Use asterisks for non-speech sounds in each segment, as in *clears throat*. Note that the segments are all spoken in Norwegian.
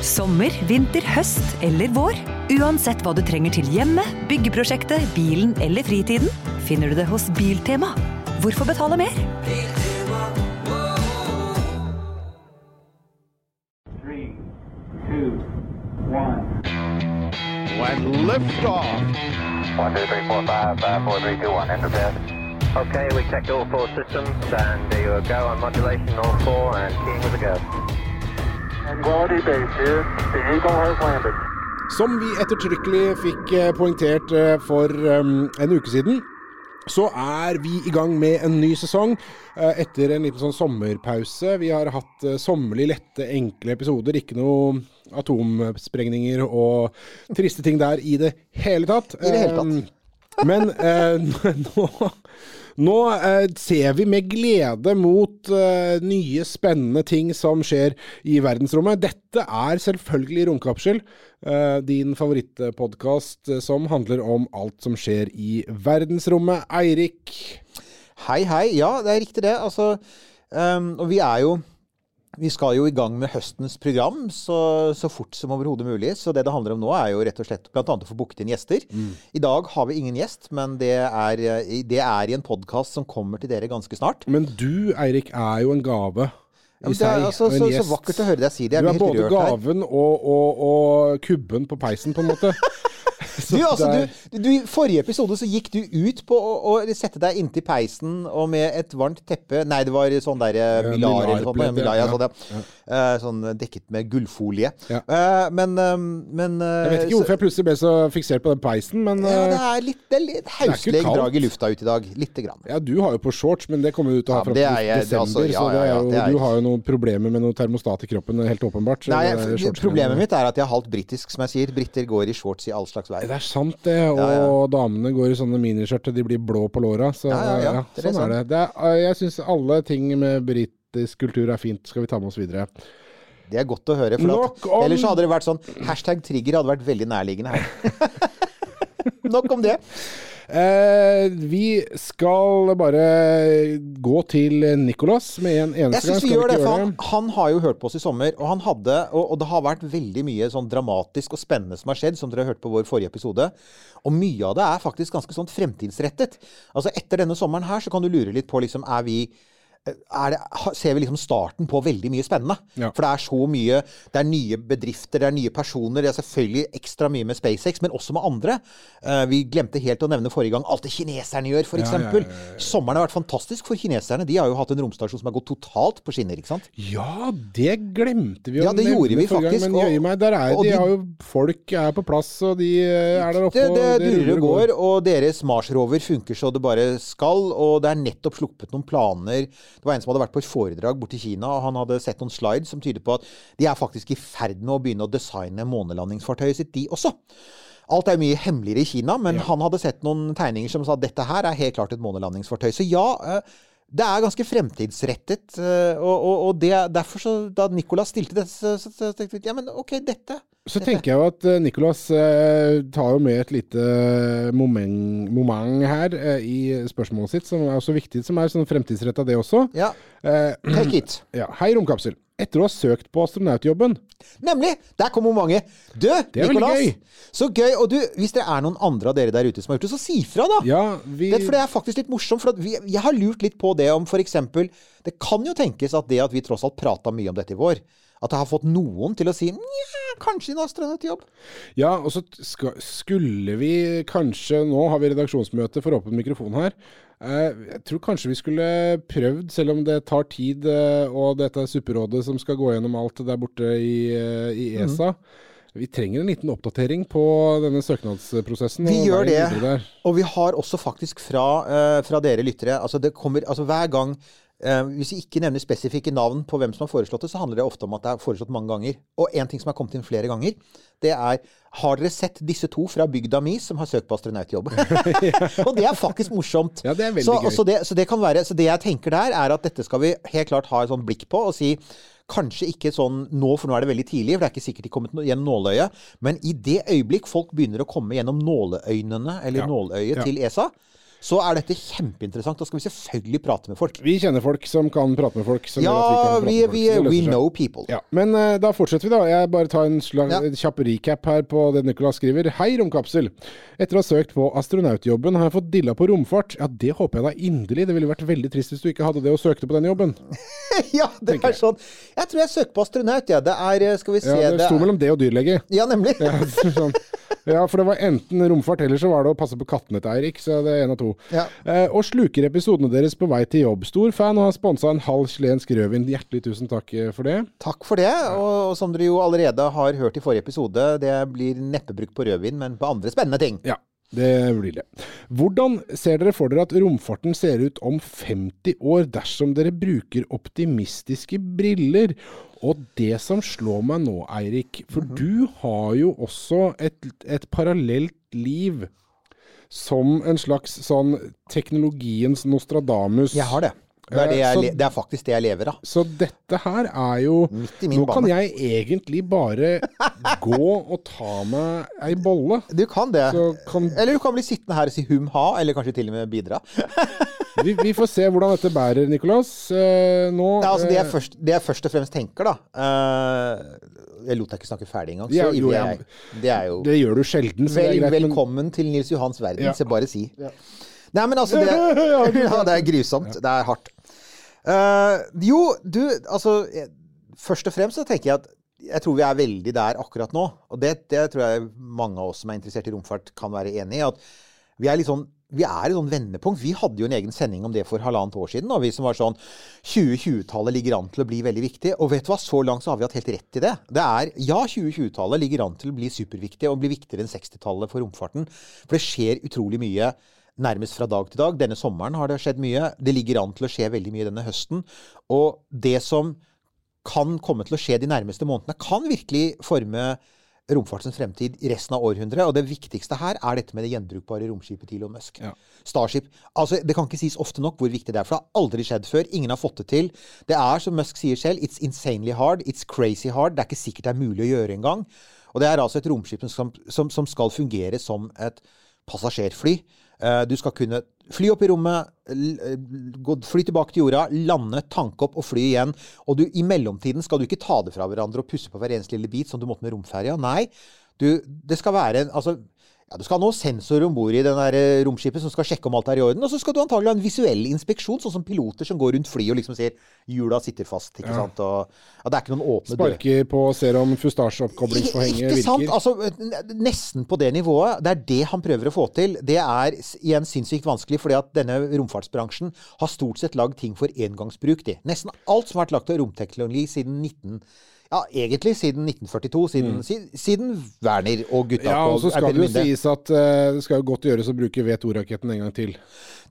Sommer, vinter, høst eller vår. Uansett hva du trenger til hjemmet, byggeprosjektet, bilen eller fritiden, finner du det hos Biltema. Hvorfor betale mer? Three, two. When liftoff. One, two, three, four, five, five, four, three, two, one. Enter bed. Okay, we checked all four systems, and there you go on modulation, all four, and keying with a go. Som vi ettertrykkelig fikk eh, poengtert eh, for um, en uke siden, så er vi i gang med en ny sesong eh, etter en liten sånn sommerpause. Vi har hatt sommerlig lette, enkle episoder. Ikke noe atomsprengninger og triste ting der i det hele tatt. I det hele tatt. Eh, Men eh, *laughs* nå, nå eh, ser vi med glede mot eh, nye, spennende ting som skjer i verdensrommet. Dette er selvfølgelig Romkapsel, eh, din favorittpodkast eh, som handler om alt som skjer i verdensrommet. Eirik, Hei, hei. Ja, det er riktig det. Altså, um, og vi er jo Vi skal jo i gang med høstens program så, så fort som overhodet mulig. Så det det handler om nå, er jo rett og slett bl.a. å få booket inn gjester. I dag har vi ingen gjest, men det er, eh, det er i en podkast som kommer til dere ganske snart. men du Eirik er jo en gave Ja, det er altså, så, så vakkert å høre deg si det. Jeg Du er både gaven og, og, og kubben på peisen, på en måte. *laughs* Du, altså, du, du, I forrige episode så gikk du ut på å, å sette deg inntil peisen og med et varmt teppe Nei, det var sånn der eh, Ja, Milar eller sånt. Ja, Milar, ja. ja, sånn, ja. Eh, sånn dekket med gullfolie. Ja. Eh, men, eh, men eh, Jeg vet ikke hvorfor jeg plutselig ble så fiksert på den peisen, men ja, Det eh, er litt, det er litt hauslig drag i lufta ut i dag. Lite grann. ja, du har jo på shorts, men det kommer du til å ha fram til er desember. så du har jo noen problemer med noe termostat i kroppen, helt åpenbart. Nei, er Problemet mitt er at jeg er halvt britisk, som jeg sier. Briter går i shorts i all slags vær. Det er sant, det. Og Ja, damene går i sånne miniskjørt de blir blå på låra. Så Ja, ja, ja, ja, det sånn er det. det er, eh, jeg syns alle ting med britisk kultur er fint. Skal vi ta med oss videre? Det er godt å høre. For at, om- Ellers hadde det vært sånn Hashtag trigger hadde vært veldig nærliggende her. *laughs* Nok om det. Eh, vi skal bare gå til Nicolas med en eneste gang. syns vi gjør det, for han, han har jo hørt på oss i sommer, og han hadde Og, og det har vært veldig mye sånn dramatisk og spennende som har skjedd, som dere har hørt på vår forrige episode. Og mye av det er faktisk ganske sånn fremtidsrettet. Altså Etter denne sommeren her så kan du lure litt på liksom Er vi det, ser vi liksom starten på veldig mye spennende. Ja. For det er så mye Det er nye bedrifter, det er nye personer. Det er selvfølgelig ekstra mye med SpaceX, men også med andre. Eh, vi glemte helt å nevne forrige gang alt det kineserne gjør, f.eks. Ja, ja, ja. Sommeren har vært fantastisk for kineserne. De har jo hatt en romstasjon som har gått totalt på skinner. ikke sant? Ja, det glemte vi å Ja, det gjorde vi faktisk, gang. Men jøye meg, der er og de, de- har jo Folk er på plass, og de eh, er der oppe. Det, det, det durer og går, og deres Mars-rover funker så det bare skal. Og det er nettopp sluppet noen planer. Det var en som hadde vært på et foredrag borte i Kina, og han hadde sett noen slides som tyder på at de er faktisk i ferd med å begynne å designe månelandingsfartøyet sitt, de også. Alt er mye hemmeligere i Kina, men han hadde sett noen tegninger som sa at dette her er helt klart et månelandingsfartøy. Så ja, eh, det er ganske fremtidsrettet. eh, Og, og, og det, derfor, så, da Nicolas stilte det, så, så, så tenkte jeg ja, men ok, dette Så tenker jeg jo at eh, Nicolas eh, tar jo med et lite moment, moment her eh, i spørsmålet sitt, som er også viktig, som er sånn fremtidsretta det også. Ja, Eh, take it. *clears throat* ja. Hei, Romkapsel. Etter å ha søkt på astronautjobben Nemlig! Der kommer mange. Du, Det er Nicolas. gøy. Så gøy. Og du, hvis det er noen andre av dere der ute som har gjort det, så si fra, da. Ja, vi Det, for det er faktisk litt morsomt. For vi, jeg har lurt litt på det om f.eks. Det kan jo tenkes at det at vi tross alt prata mye om dette i vår, at det har fått noen til å si nja, kanskje en astronautjobb. Ja, og så skulle vi kanskje Nå har vi redaksjonsmøte for åpen mikrofon her. Eh, jeg tror kanskje vi skulle prøvd, selv om det tar tid, eh, og dette er supperådet som skal gå gjennom alt der borte i, eh, i Mhm. ESA. Vi trenger en liten oppdatering på denne søknadsprosessen. Vi gjør det. Og vi har også faktisk fra, fra dere lyttere altså det kommer, altså Hver gang Hvis vi ikke nevner spesifikke navn på hvem som har foreslått det, så handler det ofte om at det er foreslått mange ganger. Og en ting som har kommet inn flere ganger, det er Har dere sett disse to fra bygda mi som har søkt på astronautjobb? *laughs* *laughs* og det er faktisk morsomt. Ja, det er veldig så, gøy. Så det, så det kan være Så det jeg tenker der, er at dette skal vi helt klart ha et sånn blikk på og si Kanskje ikke sånn nå, for nå er det veldig tidlig, for det er ikke sikkert de kommet gjennom nåløyet. Men i det øyeblikk folk begynner å komme gjennom nåleøynene, eller Ja. nåløyet Ja. til ESA, så er dette kjempeinteressant. Da skal vi selvfølgelig prate med folk. Vi kjenner folk som kan prate med folk. Ja, vi, vi, vi, folk, det we know people. Ja, Men uh, da fortsetter vi, da. Jeg bare tar en slag, Ja. kjapp recap her på det Nicolas skriver. Hei, Romkapsel. Etter å ha søkt på astronautjobben har jeg fått dilla på romfart. Ja, det håper jeg da inderlig. Det ville vært veldig trist hvis du ikke hadde det og søkte på den jobben. *laughs* ja, det er sånn. Jeg tror jeg søker på astronaut, ja. Det er eh, Skal vi se Ja, det sto er- mellom det og dyrlege. Ja, nemlig. Ja, *laughs* sånn. ja, for det var enten romfart, eller så var det å passe på kattene til Eirik. Så det er en av to. Ja. Eh, og sluker episodene deres på vei til jobb. Stor fan og har sponsa en halv chilensk rødvin. Hjertelig tusen takk eh, for det. Takk for det. Og, og som dere jo allerede har hørt i forrige episode, det blir neppe brukt på rødvin, men på andre spennende ting. Ja, det blir det. Hvordan ser dere for dere at romfarten ser ut om 50 år dersom dere bruker optimistiske briller? Og det som slår meg nå, Eirik, for du har jo også et, et parallelt liv som en slags sånn teknologiens Nostradamus. Jeg har det. Det er, det, Eh, jeg, så- det er faktisk det jeg lever av. Så dette her er jo Midt i min Nå kan jeg egentlig bare *laughs* gå og ta meg ei bolle. Du kan det. Så kan Eller du kan bli sittende her og si hum ha, eller kanskje til og med bidra. *laughs* vi, vi får se hvordan dette bærer, Nicolas. Eh, nå Ja, altså det, jeg eh, først, det jeg først og fremst tenker, da eh, Jeg lot deg ikke snakke ferdig engang. Så Ja, jo, jeg-. Det er jo Det gjør du sjelden. Så Vel, greit, velkommen men- til Nils Johans verden, Ja. så bare si. Nei, men altså det, *laughs* Ja, det er grusomt. Det er hardt. Eh, jo, du, altså Først og fremst så tenker jeg at jeg tror vi er veldig der akkurat nå. Og det, det tror jeg mange av oss som er interessert i romfart, kan være enig i. At vi er litt sånn vi er i sånn vendepunkt. Vi hadde jo en egen sending om det for halvannet år siden. Og vi som var sånn 2020-tallet ligger an til å bli veldig viktig. Og vet du hva, så langt så har vi hatt helt rett i det. Det er Ja, 2020-tallet ligger an til å bli superviktig og bli viktigere enn 60-tallet for romfarten. For det skjer utrolig mye nærmest fra dag til dag. Denne sommeren har det skjedd mye. Det ligger an til å skje veldig mye denne høsten. Og det som kan komme til å skje de nærmeste månedene, kan virkelig forme romfartens fremtid i resten av århundret. Og det viktigste her er dette med det gjenbrukbare romskipet til Elon Musk. Ja. Starship. Altså, det kan ikke sies ofte nok hvor viktig det er. For det har aldri skjedd før. Ingen har fått det til. Det er, som Musk sier selv, it's insanely hard. It's crazy hard. Det er ikke sikkert det er mulig å gjøre engang. Og det er altså et romskip som, som, som skal fungere som et passasjerfly. Eh, Du skal kunne fly opp i rommet, eh, fly tilbake til jorda, lande, tanke opp og fly igjen. Og du, i mellomtiden skal du ikke ta det fra hverandre og pusse på hver eneste lille bit, som du måtte med romferja. Nei, du, det skal være en altså, ja, Du skal ha noen sensorer om bord i den der eh, romskipet som skal sjekke om alt er i orden. Og så skal du antagelig ha en visuell inspeksjon, sånn som piloter som går rundt flyet og liksom sier hjula sitter fast. ikke sant? Og, ja, det er ikke noen åpne dører. Sparker på og ser om fustasjeoppkoblingsforhenget Ikke sant? virker. Altså, nesten på det nivået. Det er det han prøver å få til. Det er igjen sinnssykt vanskelig, fordi at denne romfartsbransjen har stort sett lagd ting for engangsbruk. De. Nesten alt som har vært lagt av romteknologi siden 19... Ja, egentlig siden 1942. Siden, mm. siden Werner og gutta. Ja, og så skal det jo sies at uh, det skal jo godt gjøres å bruke V2-raketten en gang til.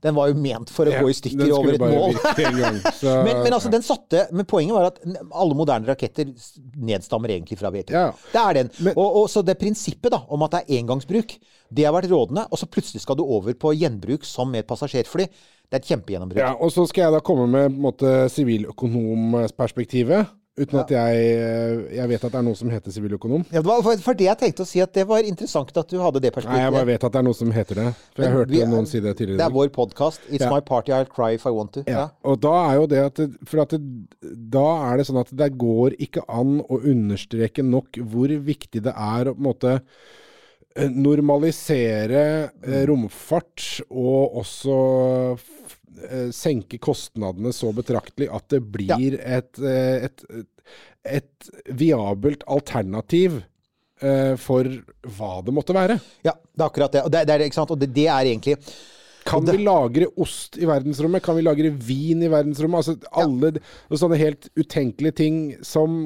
Den var jo ment for å Ja, gå i stykker over et mål. gang, *laughs* så- men, men altså, den satte Men poenget var at alle moderne raketter nedstammer egentlig fra V2. Ja. Det er den. Men- og, og så det prinsippet da, om at det er engangsbruk, det har vært rådende. Og så plutselig skal du over på gjenbruk som med et passasjerfly. Det er et kjempegjennombruk. Ja, og så skal jeg da komme med siviløkonomperspektivet. Uten at jeg eh, Jeg vet at det er noe som heter siviløkonom. Ja, det var for, for det jeg tenkte å si at det var interessant at du hadde det perspektivet. Nei, jeg bare vet at det er noe som heter det. For jeg Men hørte vi noen si det tidligere. Det er vår podkast. It's Ja. my party, I'll cry if I want to. Ja, og da er jo det at For at det, da er det sånn at det går ikke an å understreke nok hvor viktig det er å på en måte eh, normalisere eh, romfart, og også senke kostnadene så betraktelig at det blir et, et, et, et viabelt alternativ eh, for hva det måtte være. Ja, det er akkurat det. Og det, det, er? Og det, det er egentlig Kan vi lagre ost i verdensrommet? Kan vi lagre vin i verdensrommet? Altså alle ja. sånne helt utenkelige ting som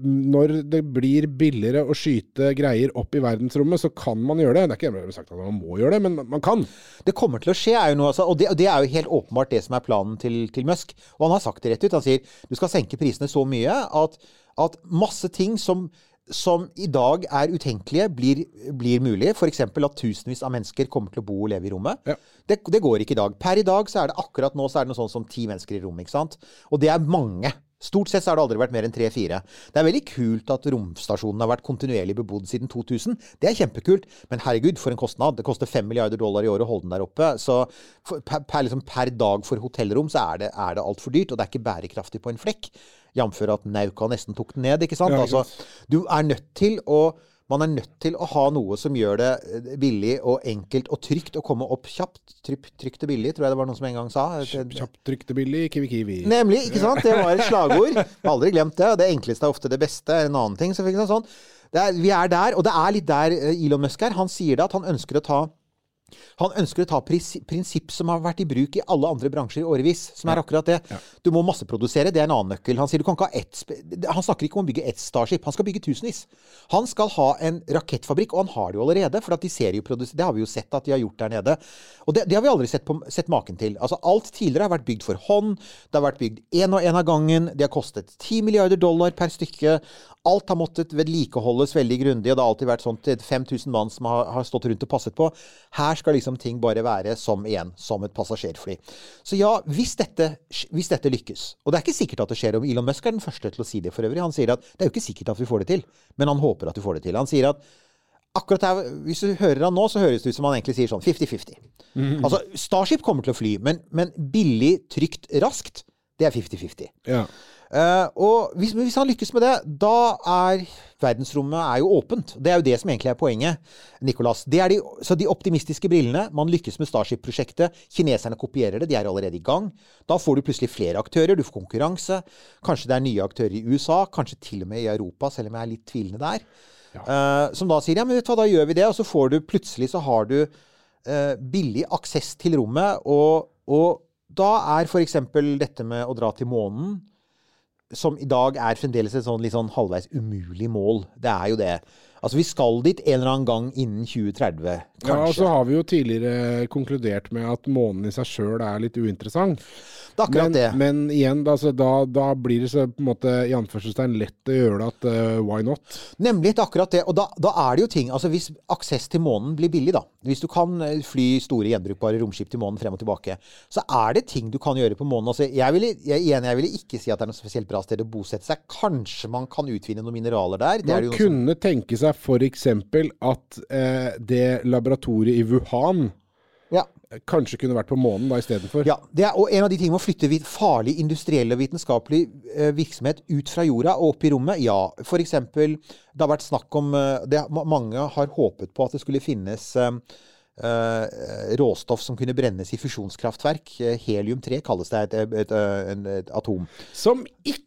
når det blir billigere å skyte greier opp i verdensrommet, så kan man gjøre det. Det er ikke dermed sagt at man må gjøre det, men man kan. Det kommer til å skje, er jo noe, altså, og, det, og det er jo helt åpenbart det som er planen til, til Musk. Og han har sagt det rett ut. Han sier du skal senke prisene så mye at, at masse ting som, som i dag er utenkelige, blir, blir mulig. F.eks. at tusenvis av mennesker kommer til å bo og leve i rommet. Ja. Det, det går ikke i dag. Per i dag så er det akkurat nå så er det noe sånt som ti mennesker i rommet. ikke sant? Og det er mange. Stort sett så har det aldri vært mer enn tre-fire. Det er veldig kult at romstasjonen har vært kontinuerlig bebodd siden 2000. Det er kjempekult, men herregud, for en kostnad. Det koster fem milliarder dollar i året å holde den der oppe. Så per, per, liksom, per dag for hotellrom så er det, er det altfor dyrt, og det er ikke bærekraftig på en flekk. Jf. at Nauka nesten tok den ned, ikke sant. Ja, ikke altså, du er nødt til å man er nødt til å ha noe som gjør det eh, billig og enkelt og trygt å komme opp kjapt. Trypt, trygt og billig, tror jeg det var noen som en gang sa. Kjapt trykte billig, kiwi-kiwi. Nemlig, ikke sant? Det var et slagord. *laughs* Aldri glemt det. Og det enkleste er ofte det beste, en annen ting. Så fikk jeg sånn. Det er, vi er der, og det er litt der eh, Elon Musk er. Han sier det at han ønsker å ta han ønsker å ta prinsipp som har vært i bruk i alle andre bransjer i årevis. Som er akkurat det. Du må masseprodusere, det er en annen nøkkel. Han sier du kan ikke ha ett Han snakker ikke om å bygge ett Starship, han skal bygge tusenvis. Han skal ha en rakettfabrikk, og han har det jo allerede. For at de det har vi jo sett at de har gjort der nede. Og det, det har vi aldri sett, på, sett maken til. Altså Alt tidligere har vært bygd for hånd. Det har vært bygd én og én av gangen. De har kostet 10 milliarder dollar per stykke. Alt har måttet vedlikeholdes veldig grundig, og det har alltid vært sånn 5000 mann som har, har stått rundt og passet på. Her skal liksom ting bare være som igjen, som et passasjerfly. Så ja, hvis dette, hvis dette lykkes Og det er ikke sikkert at det skjer, og Elon Musk er den første til å si det for øvrig. Han sier at det er jo ikke sikkert at vi får det til, men han håper at vi får det til. Han sier at akkurat her, hvis du hører han nå, så høres det ut som han egentlig sier sånn 50-50. Altså, Starship kommer til å fly, men, men billig, trygt, raskt, det er 50-50. Ja. Eh, og hvis, hvis han lykkes med det, da er verdensrommet er jo åpent. Det er jo det som egentlig er poenget, Nicolas. Det er de, så de optimistiske brillene Man lykkes med Starship-prosjektet. Kineserne kopierer det. De er allerede i gang. Da får du plutselig flere aktører. Du får konkurranse. Kanskje det er nye aktører i USA. Kanskje til og med i Europa, selv om jeg er litt tvilende der. Eh, som da sier ja, men vet du hva, da gjør vi det. Og så får du plutselig så har du uh, billig aksess til rommet. Og, og da er f.eks. dette med å dra til månen som i dag er fremdeles et sånn litt sånn halvveis umulig mål. Det er jo det. Altså, vi skal dit en eller annen gang innen 2030, kanskje. Ja, altså, og så har vi jo tidligere konkludert med at månen i seg sjøl er litt uinteressant. det er akkurat Men, det. men igjen, da, så da, da blir det så på en måte i anførselstegn lett å gjøre det at uh, why not? Nemlig det akkurat det. Og da, da er det jo ting Altså hvis aksess til månen blir billig, da. Hvis du kan eh, fly store gjenbrukbare romskip til månen frem og tilbake, så er det ting du kan gjøre på månen. Altså, jeg ville, jeg, igjen, jeg ville ikke si at det er noe spesielt bra sted å bosette seg. Kanskje man kan utvinne noen mineraler der. Det Man noe som- kunne tenke seg f.eks. at eh, det laboratoriet i Wuhan ja. kanskje kunne vært på månen da istedenfor. Ja, det er, og en av de tingene med å flytte farlig industriell og vitenskapelig eh, virksomhet ut fra jorda og opp i rommet, ja. Eksempel, det har vært snakk om eh, det, Mange har håpet på at det skulle finnes eh, eh, råstoff som kunne brennes i fusjonskraftverk. Eh, Helium-3 kalles det, et, et, et, et atom. Som ikke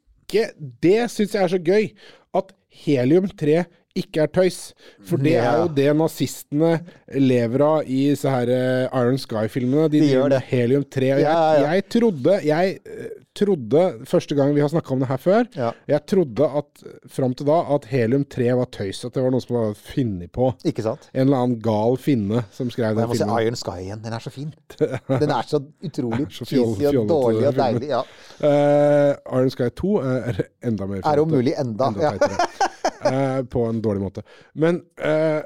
Det syns jeg er så gøy. At helium-3 ikke er tøys. For det er jo det nazistene lever av i så her eh, Iron Sky-filmene. De, De gjør det. helium-3. Og jeg, Ja, ja. jeg trodde Jeg eh, trodde første gang vi har snakka om det her før, Ja. jeg trodde at fram til da at helium-3 var tøys. At det var noen som var funnet på. Ikke sant? En eller annen gal finne som skrev Jeg den må se filmen. Iron Sky igjen. Den er så fin. *laughs* Den er så utrolig cheesy og dårlig og deilig. Ja. Uh, Iron Sky 2 er enda mer fint. Er om mulig enda. Enda Ja. *laughs* Eh, på en dårlig måte. Men eh,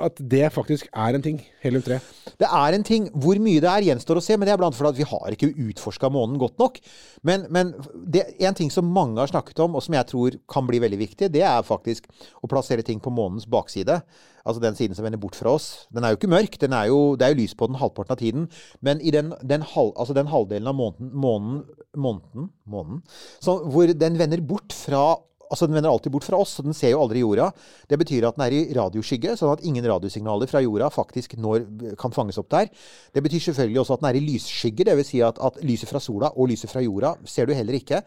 at det faktisk er en ting, helium-3 Det er en ting. Hvor mye det er, gjenstår å se. Men det er blant fordi at vi har ikke utforska månen godt nok. Men, men det, en ting som mange har snakket om, og som jeg tror kan bli veldig viktig, det er faktisk å plassere ting på månens bakside. Altså den siden som vender bort fra oss. Den er jo ikke mørk. Er jo, det er jo lys på den halvparten av tiden. Men i den, den, halv, altså den halvdelen av månen, måneden, måneden, månen så hvor den vender bort fra Altså Den vender alltid bort fra oss, så den ser jo aldri jorda. Det betyr at den er i radioskygge, sånn at ingen radiosignaler fra jorda faktisk når, kan fanges opp der. Det betyr selvfølgelig også at den er i lysskygge, dvs. Si at, at lyset fra sola og lyset fra jorda ser du heller ikke.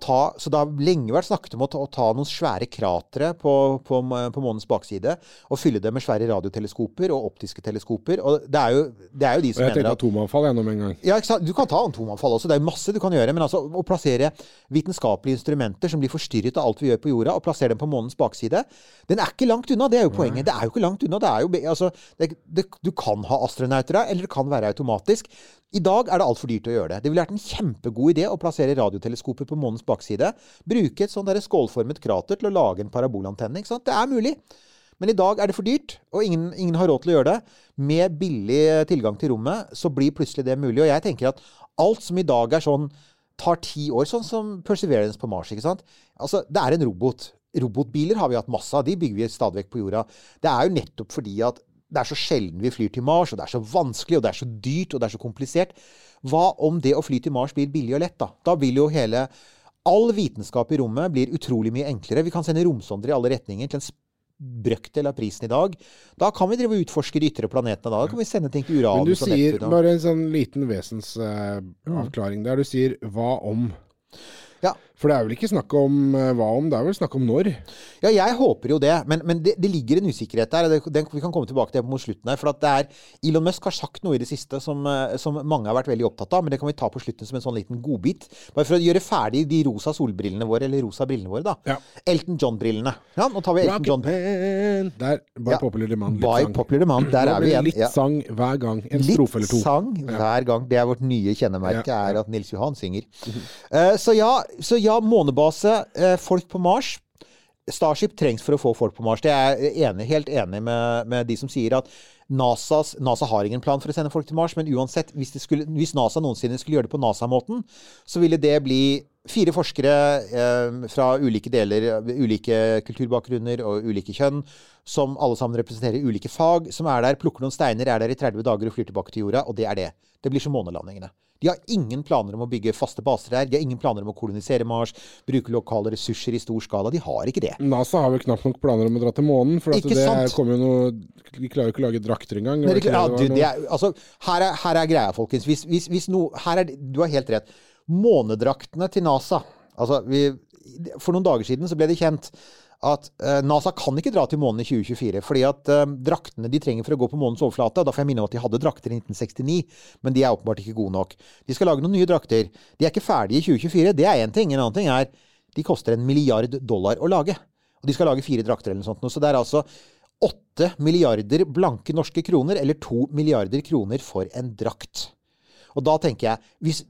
Ta, så det har lenge vært snakket om å ta, å ta noen svære kratre på, på, på månens bakside og fylle det med svære radioteleskoper og optiske teleskoper. Og det er jo, det er jo de som jeg mener tenkte at atomavfall gjennom en gang. ja? Du kan ta atomavfall også. Det er masse du kan gjøre. Men altså å plassere vitenskapelige instrumenter som blir forstyrret av alt vi gjør på jorda, og plassere dem på månens bakside, den er ikke langt unna. Det er jo poenget. Det er jo ikke langt unna. Det er jo, altså, det, det, du kan ha astronauter der, eller det kan være automatisk. I dag er det altfor dyrt å gjøre det. Det ville vært en kjempegod idé å plassere radioteleskoper på månens bakside. Bruke et sånn skålformet krater til å lage en parabolantenne. Ikke sant? Det er mulig. Men i dag er det for dyrt, og ingen, ingen har råd til å gjøre det. Med billig tilgang til rommet, så blir plutselig det mulig. Og jeg tenker at alt som i dag er sånn tar ti år, sånn som Perseverance på Mars. ikke sant? Altså, Det er en robot. Robotbiler har vi hatt masse av. De bygger vi stadig vekk på jorda. Det er jo nettopp fordi at det er så sjelden vi flyr til Mars, og det er så vanskelig, og det er så dyrt, og det er så komplisert. Hva om det å fly til Mars blir billig og lett, da? Da vil jo hele All vitenskap i rommet blir utrolig mye enklere. Vi kan sende romsonder i alle retninger til en brøkdel av prisen i dag. Da kan vi drive og utforske de ytre planetene. Da Da kan vi sende ting til Men du sier bare en sånn liten vesensavklaring der. Du sier 'hva om'? Ja. For det er vel ikke snakk om eh, hva om, det er vel snakk om når? Ja, jeg håper jo det, men, men det, det ligger en usikkerhet der. det, den, vi kan komme tilbake til det mot slutten her. For at det er, Elon Musk har sagt noe i det siste som, eh, som mange har vært veldig opptatt av, men det kan vi ta på slutten som en sånn liten godbit. Bare for å gjøre ferdig de rosa solbrillene våre, eller rosa brillene våre, da. Ja. Elton John-brillene. Ja, nå tar vi Elton John. Man. Der, by Ja. Popular Demand. Litt By sang. Popular Demand. Der er vi igjen. Litt sang hver gang. En Litt strofe eller to. sang hver gang. Det er vårt nye kjennemerke, er at Nils Johan synger. Uh, så, ja, så ja, månebase, eh, folk på Mars. Starship trengs for å få folk på Mars. Det er jeg enig, helt enig med, med de som sier at NASAs, NASA har ingen plan for å sende folk til Mars, men uansett, hvis, skulle, hvis NASA noensinne skulle gjøre det på NASA-måten, så ville det bli fire forskere eh, fra ulike deler, ulike kulturbakgrunner og ulike kjønn, som alle sammen representerer ulike fag, som er der, plukker noen steiner, er der i 30 dager og flyr tilbake til jorda, og det er det. Det blir som månelandingene. De har ingen planer om å bygge faste baser der, De har ingen planer om å kolonisere Mars, bruke lokale ressurser i stor skala. De har ikke det. NASA har vel knapt nok planer om å dra til månen, for at det kommer jo noe De klarer jo ikke å lage drakter engang. Det, ja, du, det er, altså, her, er, her er greia, folkens. Hvis, hvis, hvis no, her er, du har helt rett. Månedraktene til NASA altså, vi, For noen dager siden så ble det kjent at eh, NASA kan ikke dra til månen i 2024. fordi at eh, draktene de trenger for å gå på månens overflate og Da får jeg minne om at de hadde drakter i 1969, men de er åpenbart ikke gode nok. De skal lage noen nye drakter. De er ikke ferdige i 2024. Det er én ting. En annen ting er de koster en milliard dollar å lage. Og de skal lage fire drakter eller noe sånt. Så det er altså åtte milliarder blanke norske kroner, eller to milliarder kroner for en drakt. Og da tenker jeg hvis,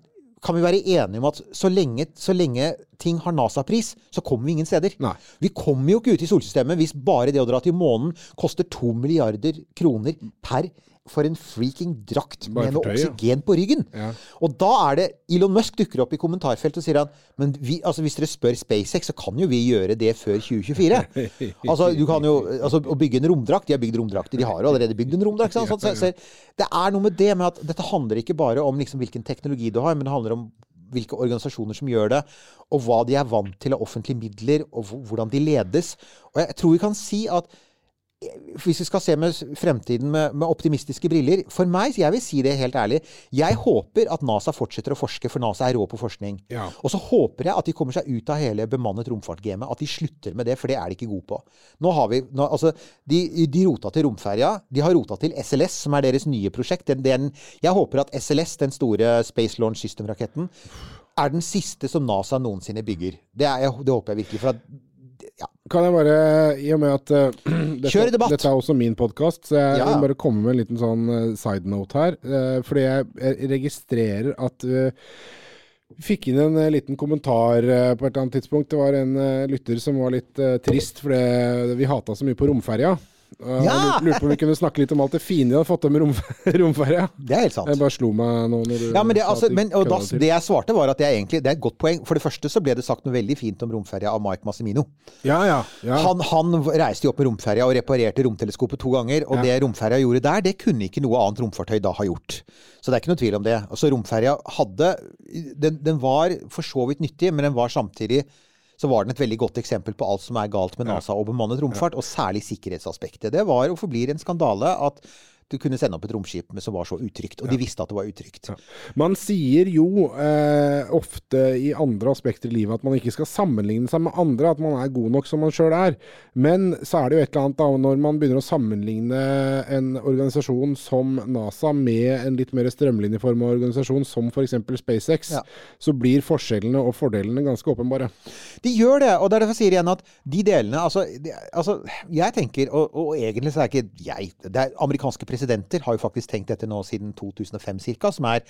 Kan vi være enige om at så lenge, så lenge ting har NASA-pris, så kommer vi ingen steder? Nei. Vi kommer jo ikke ut i solsystemet hvis bare det å dra til månen koster to milliarder kroner per for en freaking drakt med noe oksygen på ryggen. Ja. Og da er det Elon Musk dukker opp i kommentarfeltet og sier han Men vi, altså hvis dere spør SpaceX, så kan jo vi gjøre det før 2024. *laughs* altså, du kan jo, altså Å bygge en romdrakt De har bygd romdrakter. De har jo allerede bygd en romdrakt. sant? *laughs* Så, så, det er noe med det med at dette handler ikke bare om liksom hvilken teknologi du har, men det handler om hvilke organisasjoner som gjør det, og hva de er vant til av offentlige midler, og hvordan de ledes. Og jeg tror vi kan si at hvis vi skal se med fremtiden med, med optimistiske briller For meg, jeg vil si det helt ærlig, jeg håper at NASA fortsetter å forske, for NASA er rå på forskning. Ja. Og så håper jeg at de kommer seg ut av hele bemannet romfartgamet. At de slutter med det, for det er de ikke gode på. Nå har vi, nå, altså, de, de rota til romferja. De har rota til SLS, som er deres nye prosjekt. Den, den, jeg håper at SLS, den store Space Launch System-raketten, er den siste som NASA noensinne bygger. Det, er, jeg- det håper jeg virkelig. for at ja, Kan jeg bare, i og med at uh, *clears throat* dette, Kjør debatt. dette er også min podkast, så jeg Ja. vil bare komme med en liten sånn eh, side note her. Uh, fordi jeg, jeg registrerer at uh, vi fikk inn en liten kommentar på et eller annet tidspunkt. Det var en lytter som var litt trist fordi vi hata så mye på romferja. Ja! og Lurte på om vi kunne snakke litt om alt det fine de hadde fått til med rom, romferja. det er helt sant. Jeg bare slo meg nå når du Ja, men det, altså, men, og da, det jeg svarte, var at er egentlig det er et godt poeng. For det første så ble det sagt noe veldig fint om romferja av Mike Massimino. Ja, ja. ja. Han, han reiste jo opp med romferja og reparerte romteleskopet to ganger. Og det romferja gjorde der, det kunne ikke noe annet romfartøy da ha gjort. Så det er ikke noe tvil om det. Altså romferja hadde den, den var for så vidt nyttig, men den var samtidig så var den et veldig godt eksempel på alt som er galt med NASA og bemannet romfart, og særlig sikkerhetsaspektet. Det var og forblir en skandale at du kunne sende opp et romskip som var så utrygt. Og de visste at det var utrygt. Man sier jo eh, ofte i andre aspekter i livet at man ikke skal sammenligne seg med andre, at man er god nok som man sjøl er. Men så er det jo et eller annet da, når man begynner å sammenligne en organisasjon som NASA med en litt mer strømlinjeforma organisasjon som f.eks. SpaceX, Ja. så blir forskjellene og fordelene ganske åpenbare. De gjør det, og det er derfor jeg sier igjen at de delene Altså, de, altså jeg tenker, og, og egentlig så er ikke jeg det er Amerikanske presidenter har jo faktisk tenkt dette nå siden 2005 ca., som er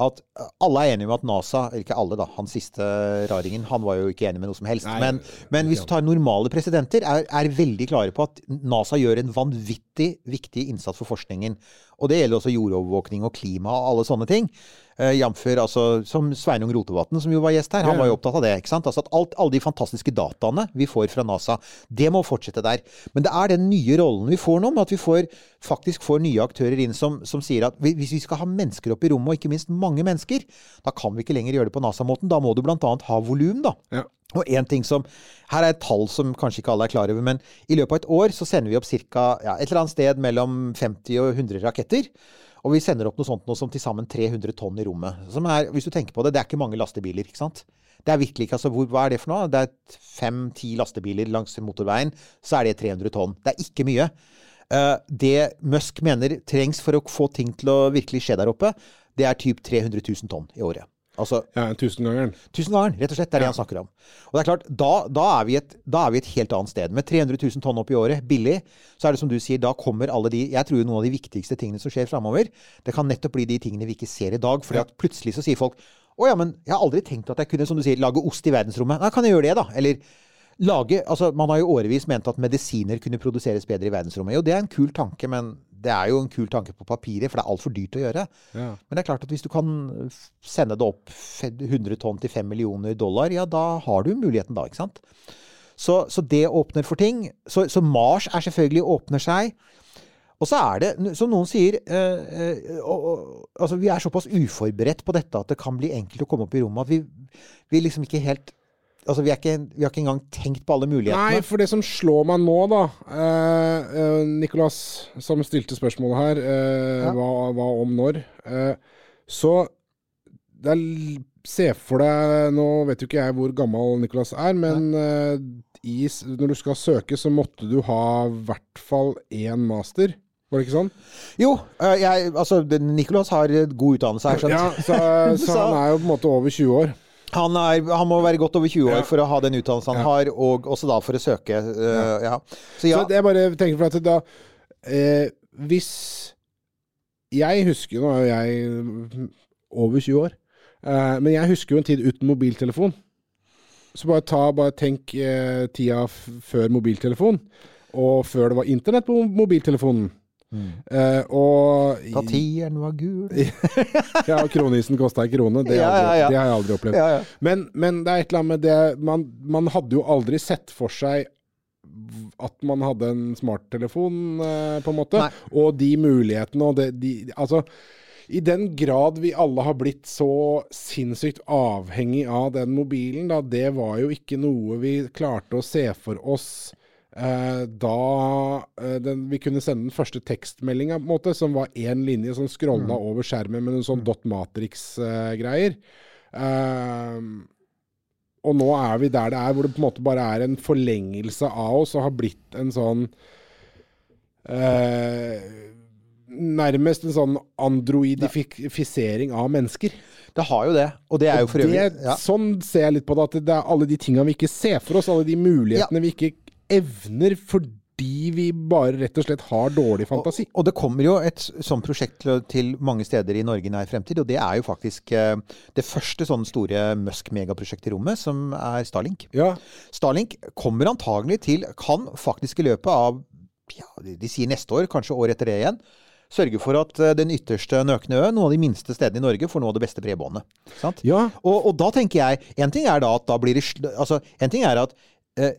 at eh, alle er enige om at NASA Ikke alle, da. Han siste raringen han var jo ikke enig med noe som helst. Nei, men, men hvis du tar normale presidenter, er, er veldig klare på at NASA gjør en vanvittig viktig innsats for forskningen. Og det gjelder også jordovervåkning og klima og alle sånne ting. Uh, Jamfør altså, som Sveinung Rotevatn, som jo var gjest her. Han var jo opptatt av det. ikke sant? Altså at alt, Alle de fantastiske dataene vi får fra NASA, det må fortsette der. Men det er den nye rollen vi får nå, med at vi får, faktisk får nye aktører inn som, som sier at vi- hvis vi skal ha mennesker opp i rommet, og ikke minst mange mennesker, da kan vi ikke lenger gjøre det på NASA-måten. Da må du bl.a. ha volum, da. Ja. Og en ting som, Her er et tall som kanskje ikke alle er klar over, men i løpet av et år så sender vi opp ca. Ja, et eller annet sted mellom 50 og 100 raketter. Og vi sender opp noe sånt noe som til sammen 300 tonn i rommet. Som er, hvis du tenker på det, det er ikke mange lastebiler, ikke sant? Det er virkelig ikke, altså hvor, Hva er det for noe? Det er fem-ti lastebiler langs motorveien, så er det 300 tonn. Det er ikke mye. Eh, det Musk mener trengs for å få ting til å virkelig skje der oppe, det er typ 300 000 tonn i året. Altså Ja, tusengangeren. Tusengangeren, rett og slett. Det er det han snakker om. Og det er klart, da, da, er vi et, da er vi et helt annet sted. Med 300 000 tonn opp i året, billig, så er det som du sier, da kommer alle de Jeg tror noen av de viktigste tingene som skjer framover, det kan nettopp bli de tingene vi ikke ser i dag. fordi at plutselig så sier folk å ja, men jeg har aldri tenkt at jeg kunne, som du sier, lage ost i verdensrommet. Nei, kan jeg gjøre det, da? Eller lage Altså, man har jo årevis ment at medisiner kunne produseres bedre i verdensrommet. Jo, det er en kul tanke, men det er jo en kul tanke på papiret, for det er altfor dyrt å gjøre. Ja. Men det er klart at hvis du kan sende det opp 100 tonn til 5 millioner dollar, ja, da har du muligheten da, ikke sant? Så, så det åpner for ting. Så, så Mars er selvfølgelig åpner seg. Og så er det, som noen sier øh, øh, og, altså Vi er såpass uforberedt på dette at det kan bli enkelt å komme opp i rommet at vi, vi liksom ikke helt Altså, vi, ikke, vi har ikke engang tenkt på alle mulighetene. Nei, for det som slår meg nå, da eh, eh, Nicolas, som stilte spørsmålet her, eh, hva, hva om når? Eh, så det er, Se for deg Nå vet jo ikke jeg hvor gammel Nicolas er, men eh, i, når du skal søke, så måtte du ha i hvert fall én master. Var det ikke sånn? Jo, eh, jeg, altså Nicolas har god utdannelse, har jeg skjønt. Ja, så, *laughs* så han er jo på en måte over 20 år. Han, er, han må være godt over 20 år Ja. for å ha den utdannelsen han har, og også da for å søke. Uh, ja. Så ja, Så er bare tenker for at da eh, Hvis Jeg husker jo Nå er jeg over 20 år. Eh, men jeg husker jo en tid uten mobiltelefon. Så bare ta, bare tenk eh, tida før mobiltelefon, og før det var internett på mobiltelefonen. Eh, og da tieren var gul. *laughs* ja, kronisen kosta ei krone. Det, jeg Ja, ja, aldri- ja. det har jeg aldri opplevd. Men, men det er et eller annet med det man, man hadde jo aldri sett for seg at man hadde en smarttelefon, eh, på en måte. Nei. Og de mulighetene og det, de Altså, i den grad vi alle har blitt så sinnssykt avhengig av den mobilen, da, det var jo ikke noe vi klarte å se for oss da eh, den, vi kunne sende den første tekstmeldinga, som var én linje som scrolla over skjermen med noen sånn dot matrix-greier. og nå er vi der det er, hvor det på en måte bare er en forlengelse av oss og har blitt en sånn eh, Nærmest en sånn androidifisering av mennesker. Det har jo det. Og det er jo for øvrig ja. Sånn ser jeg litt på det, at det er alle de tinga vi ikke ser for oss, alle de mulighetene vi ikke evner fordi vi bare rett og slett har dårlig fantasi. Og det kommer jo et sånt prosjekt til, til mange steder i Norge i nær fremtid, og det er jo faktisk eh, det første sånne store Musk-megaprosjektet i rommet, som er Starlink. Ja, Starlink kommer antagelig til, kan faktisk i løpet av ja, de sier neste år, kanskje året etter det igjen, sørge for at eh, den ytterste nøkne ø, noen av de minste stedene i Norge, får noe av det beste bredbåndet. Sant? Ja. Og, og da tenker jeg En ting er da at da blir det Altså, en ting er at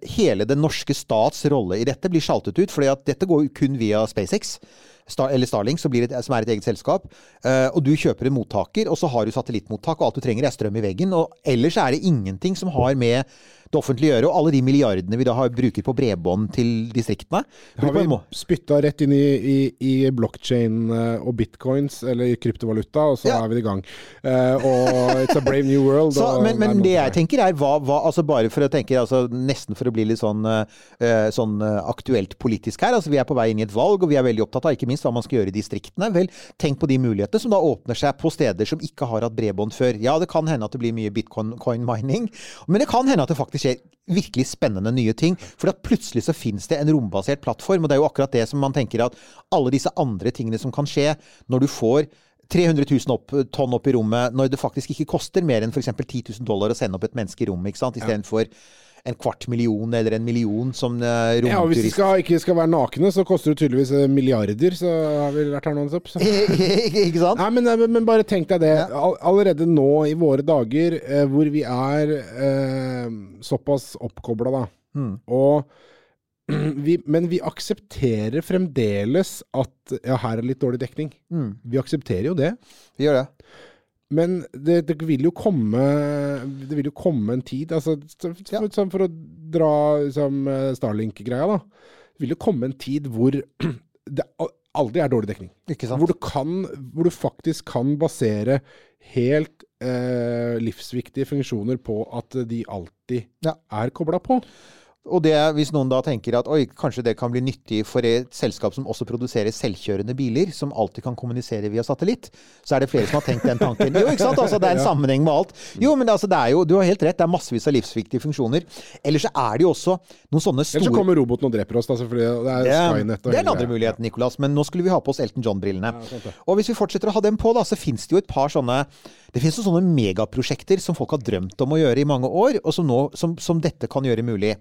hele den norske stats rolle i dette blir sjaltet ut, fordi at dette går kun via SpaceX. Eller Starlink, et, som er et eget selskap. Eh, og du kjøper en mottaker, og så har du satellittmottak, og alt du trenger er strøm i veggen. Og ellers er det ingenting som har med det offentlige å gjøre. Og alle de milliardene vi da har, bruker på bredbånd til distriktene Har vi spytta rett inn i, i, i blockchain eh, og bitcoins, eller kryptovaluta, og så Ja. er vi i gang. Uh, og it's a brave new world. *laughs* Så, men, men det jeg tenker er hva, hva altså Bare for å tenke altså Nesten for å bli litt sånn, uh, sånn aktuelt politisk her. altså Vi er på vei inn i et valg, og vi er veldig opptatt av ikke minst hva man skal gjøre i distriktene. Vel, tenk på de mulighetene som da åpner seg på steder som ikke har hatt bredbånd før. Ja, det kan hende at det blir mye bitcoin-mining, men det kan hende at det faktisk skjer virkelig spennende nye ting. For at plutselig så finnes det en rombasert plattform, og det er jo akkurat det som man tenker at alle disse andre tingene som kan skje når du får 300 000 opp, tonn opp i rommet, når det faktisk ikke koster mer enn f.eks. 10 000 dollar å sende opp et menneske i rommet, ikke sant? istedenfor en kvart million eller en million som romturist. Ja, og hvis de skal, ikke skal være nakne, så koster det tydeligvis eh, milliarder, så har vi vært her noe opp. Så. *laughs* ikke sant? Nei, men, men, men bare tenk deg det. All, allerede nå i våre dager, eh, hvor vi er eh, såpass oppkobla, da. Mm. Og *clears throat* vi, men vi aksepterer fremdeles at ja, her er litt dårlig dekning. Mm. Vi aksepterer jo det. Vi gjør det. Men det, det vil jo komme Det vil jo komme en tid altså, for, Ja. for, for å dra liksom, eh, Starlink-greia, da. Det vil jo komme en tid hvor *clears throat* det aldri er dårlig dekning. Hvor du, kan, hvor du faktisk kan basere helt eh, livsviktige funksjoner på at de alltid Ja. er kobla på. Og det, hvis noen da tenker at oi, kanskje det kan bli nyttig for et selskap som også produserer selvkjørende biler, som alltid kan kommunisere via satellitt, så er det flere som har tenkt den tanken. Jo, ikke sant? Altså, det er en *laughs* sammenheng med alt. Jo, men altså, det er jo, du har helt rett, det er massevis av livsviktige funksjoner. Ellers så er det jo også noen sånne store Eller så kommer roboten og dreper oss, da, selvfølgelig. Det er Skynet og det er den andre muligheten, Nicolas. Men nå skulle vi ha på oss Elton John-brillene. og hvis vi fortsetter å ha dem på, da, så fins det jo et par sånne Det finnes jo sånne megaprosjekter som folk har drømt om å gjøre i mange år, og som, nå, som, som dette kan gjøre mulig.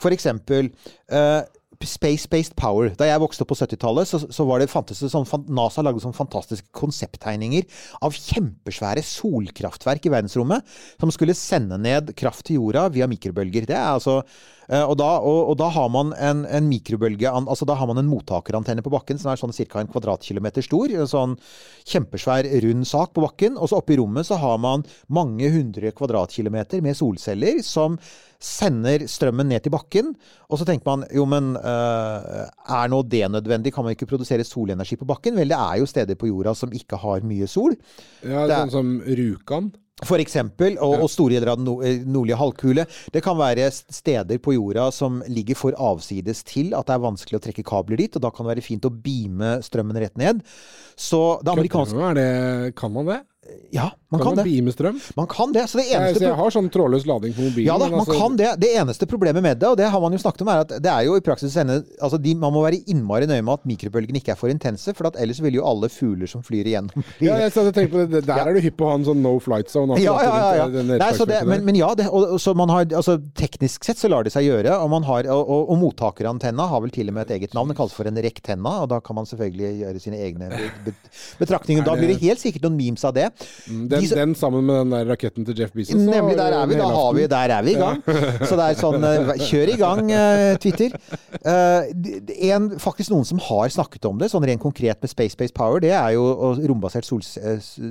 For eksempel uh, Space-based power. Da jeg vokste opp på 70-tallet, så, så det, fantes det sånn, NASA lagde sånne fantastiske konsepttegninger av kjempesvære solkraftverk i verdensrommet som skulle sende ned kraft til jorda via mikrobølger. Det er altså og, da, og, og da har man en, en mikrobølge altså Da har man en mottakerantenne på bakken som er sånn ca. en kvadratkilometer stor. En sånn kjempesvær, rund sak på bakken. Og så oppe i rommet så har man mange hundre kvadratkilometer med solceller som sender strømmen ned til bakken. Og så tenker man jo, men eh, er nå det nødvendig? Kan man ikke produsere solenergi på bakken? Vel, det er jo steder på jorda som ikke har mye sol. Ja, Det sånn som Rjukan. For eksempel, og, og store deler av den eh, nordlige halvkule. Det kan være steder på jorda som ligger for avsides til at det er vanskelig å trekke kabler dit, og da kan det være fint å beame strømmen rett ned. Så det amerikanske Kødder du? kan man det? Ja, man Kan kan man det. beame strøm? Man kan det. Så det Jeg, eneste så jeg har sånn trådløs lading på mobilen. Ja da, man altså- kan det. Det eneste problemet med det, og det har man jo snakket om, er at det er jo i praksis ende, altså de, Man må være innmari nøye med at mikrobølgene ikke er for intense, for at ellers vil jo alle fugler som flyr igjennom *laughs* Ja, jeg tenkte på det. Der er du hypp på å ha en sånn no flight zone. ja, ja, ja, ja. eh, den Nei, så det, men, men ja, det, og, så man har, altså, teknisk sett så lar det seg gjøre. Og, man har, og, og, og mottakerantenna har vel til og med et eget navn. Det kalles for en rektenna. Og da kan man selvfølgelig gjøre sine egne *laughs* betraktninger. Da blir det helt sikkert noen memes av det. Den, de som- den sammen med den der raketten til Jeff Bezos. Nemlig, der er vi. Da har vi, der er vi i gang. *laughs* Så det er sånn eh, Kjør i gang, eh, Twitter. Eh, en, faktisk noen som har snakket om det, sånn rent konkret med Space-Based Power, det er jo rombasert sol,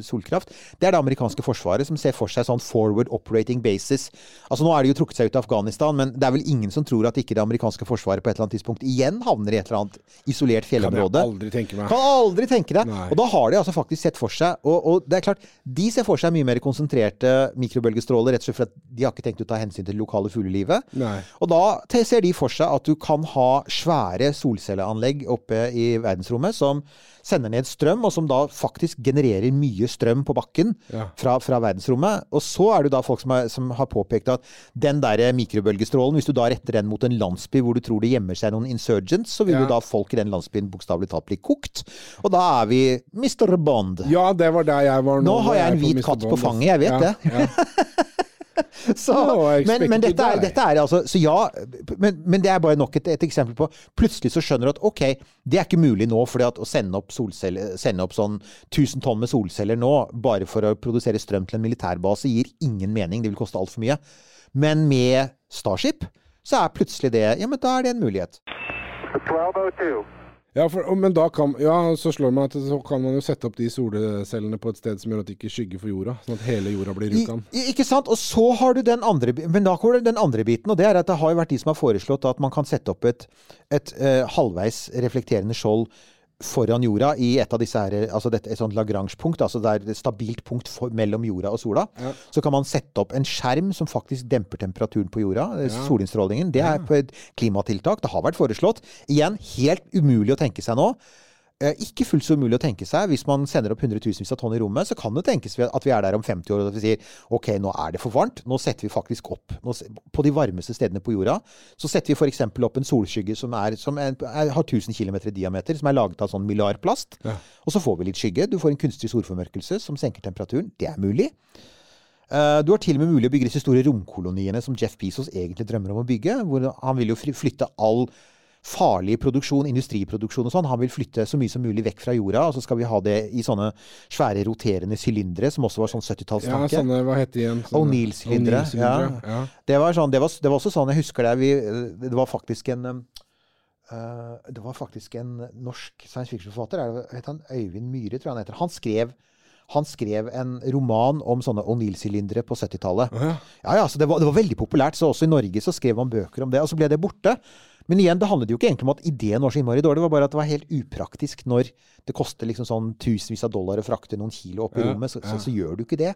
solkraft. Det er det amerikanske forsvaret som ser for seg sånn forward operating basis. Altså Nå er de jo trukket seg ut av Afghanistan, men det er vel ingen som tror at ikke det amerikanske forsvaret på et eller annet tidspunkt igjen havner i et eller annet isolert Kan jeg fjellområde. aldri tenke meg. Kan aldri tenke deg. Nei. Og da har de altså faktisk sett for seg og, og det er klart, de ser for seg mye mer konsentrerte mikrobølgestråler, rett og slett for at de har ikke tenkt å ta hensyn til det lokale fuglelivet. Og da ser de for seg at du kan ha svære solcelleanlegg oppe i verdensrommet som sender ned strøm, og som da faktisk genererer mye strøm på bakken Ja. fra, fra verdensrommet. Og så er det da folk som, er, som har påpekt at den der mikrobølgestrålen, hvis du da retter den mot en landsby hvor du tror det gjemmer seg noen insurgents, så vil Ja. jo da folk i den landsbyen bokstavelig talt bli kokt. Og da er vi Mr. Bond. Ja, det var der jeg var nå. Nå har jeg en hvit katt på fanget, jeg vet ja, det. *laughs* *laughs* Så, No, men, men, dette er, dette er altså Så ja, men, men det er bare nok et, et eksempel på Plutselig så skjønner du at ok, det er ikke mulig nå, fordi at å sende opp, solceller, sende opp sånn 1000 tonn med solceller nå, bare for å produsere strøm til en militærbase, gir ingen mening. Det vil koste altfor mye. Men med Starship så er plutselig det Ja, men da er det en mulighet. 1202. Ja, for, men da kan Ja, så slår meg at så kan man jo sette opp de solcellene på et sted som gjør at de ikke skygger for jorda, sånn at hele jorda blir Rjukan. ikke sant? Og så har du den andre Men da kommer den andre biten, og det er at det har jo vært de som har foreslått at man kan sette opp et, et uh, halvveis reflekterende skjold foran jorda i et av disse her, altså dette, et sånt Lagrange-punkt, altså det er et stabilt punkt for, mellom jorda og sola. Så kan man sette opp en skjerm som faktisk demper temperaturen på jorda, Ja. solinnstrålingen. Det er på et klimatiltak. Det har vært foreslått. Igjen, helt umulig å tenke seg nå. Eh, ikke fullt så umulig å tenke seg. Hvis man sender opp hundretusenvis av tonn i rommet, så kan det tenkes at vi er der om 50 år og at vi sier ok, nå er det for varmt. Nå setter vi faktisk opp nå, På de varmeste stedene på jorda så setter vi f.eks. opp en solskygge som, er, som er, har 1000 km i diameter, som er laget av sånn mylarplast. Og så får vi litt skygge. Du får en kunstig solformørkelse som senker temperaturen. Det er mulig. Eh, Du har til og med mulig å bygge disse store romkoloniene som Jeff Bezos egentlig drømmer om å bygge. hvor Han vil jo flytte all farlig produksjon, industriproduksjon og sånn. Han vil flytte så mye som mulig vekk fra jorda, og så skal vi ha det i sånne svære roterende sylindere, som også var sånn Ja, 70-tallstanke. sånne, hva heter de igjen? O'Neill-sylindere. Ja. ja. Det var, sånn, det, var, det var også sånn, jeg husker det, vi, det var faktisk en eh, Det var faktisk en norsk science fiction-forfatter, er het han Øyvind Myhre, tror jeg han heter. Han skrev, han skrev en roman om sånne O'Neill-sylindere på 70-tallet. ja. Ja, ja, så det var, det var veldig populært, så også i Norge så skrev man bøker om det, og så ble det borte. Men igjen, det handlet jo ikke egentlig om at ideen var så innmari dårlig, det var bare at det var helt upraktisk når det koster liksom sånn tusenvis av dollar å frakte noen kilo opp i Ja, rommet, så, så, så gjør du ikke det.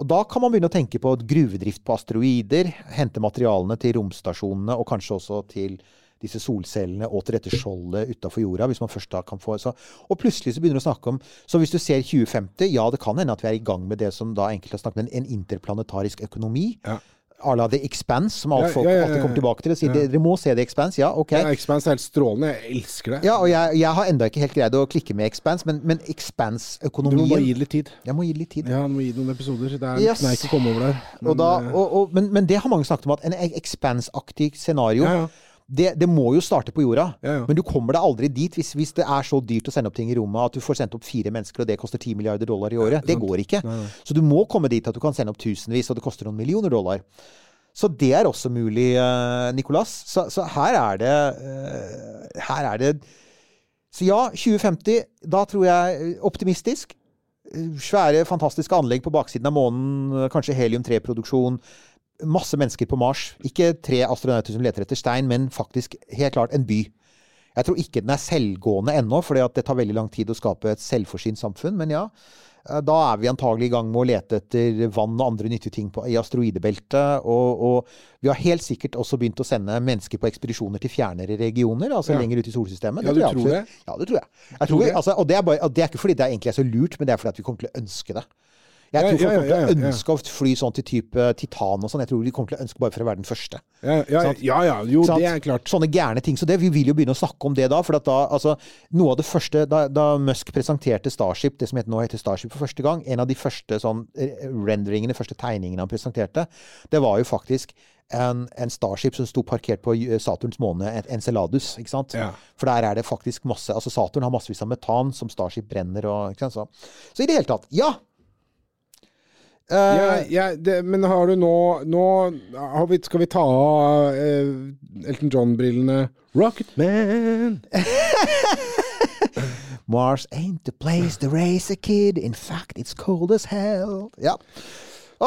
Og da kan man begynne å tenke på gruvedrift på asteroider, hente materialene til romstasjonene, og kanskje også til disse solcellene og til dette skjoldet utafor jorda, hvis man først da kan få så. Og plutselig så begynner du å snakke om Så hvis du ser 2050, ja, det kan hende at vi er i gang med det som da enkelte har snakket om, en interplanetarisk økonomi. Ja. À la The Expanse, som alt folk ja, ja, ja, alltid kommer tilbake til og sier dere må se The Expanse. Ja, ok. Ja, Expanse er helt strålende. Jeg elsker det. Ja, og jeg, jeg har enda ikke helt greid å klikke med Expanse, men, men Du må bare gi det litt tid. Jeg må gi det litt tid. Ja, du må gi det noen episoder. Det er Yes. kneik å komme over der. og da, eh, og, og, men, men det har mange snakket om, at en Expanse-aktig scenario. Det, det må jo starte på jorda. Ja, ja. Men du kommer deg aldri dit hvis, hvis det er så dyrt å sende opp ting i rommet at du får sendt opp fire mennesker, og det koster 10 milliarder dollar i året. det sant. går ikke. Nei, nei. Så du må komme dit at du kan sende opp tusenvis, og det koster noen millioner dollar. Så det er også mulig, eh, Nicolas. Så, så her er det eh, Her er det Så ja, 2050. Da tror jeg eh, optimistisk. Svære, fantastiske anlegg på baksiden av månen. Kanskje helium-3-produksjon. Masse mennesker på Mars. Ikke tre astronauter som leter etter stein, men faktisk helt klart en by. Jeg tror ikke den er selvgående ennå, for det tar veldig lang tid å skape et selvforsynt samfunn. Men ja, eh, da er vi antagelig i gang med å lete etter vann og andre nyttige ting på, i asteroidebeltet. Og, og vi har helt sikkert også begynt å sende mennesker på ekspedisjoner til fjernere regioner, altså Ja. lenger ut i solsystemet. Ja, du jeg tror det? Ja, det tror jeg. jeg tror tror vi, det? altså, og, det er bare, og det er ikke fordi det egentlig er så lurt, men det er fordi at vi kommer til å ønske det. Jeg tror folk ja, kommer til ja, ja, å ønske å fly sånn til type Titan og sånn. Jeg tror de kommer til å ønske bare for å være den første. ja, ja, ja, ja, jo, det er klart. Sånne gærne ting. Så det, vi vil jo begynne å snakke om det da. For at da, altså, noe av det første Da, da Musk presenterte Starship, det som heter, nå heter Starship for første gang, en av de første sånn eh, renderingene, første tegningene han presenterte, det var jo faktisk en, en Starship som sto parkert på Saturns måne, Enceladus. ikke sant? Ja. For der er det faktisk masse altså Saturn har massevis av metan som Starship brenner og ikke sant? Så, så i det hele tatt, ja! Eh, Ja, ja, det, men har du nå Nå har vi, skal vi ta av uh, Elton John-brillene. Rocketman! *laughs* Mars ain't the place to raise a kid. In fact, it's cold as hell. Ja.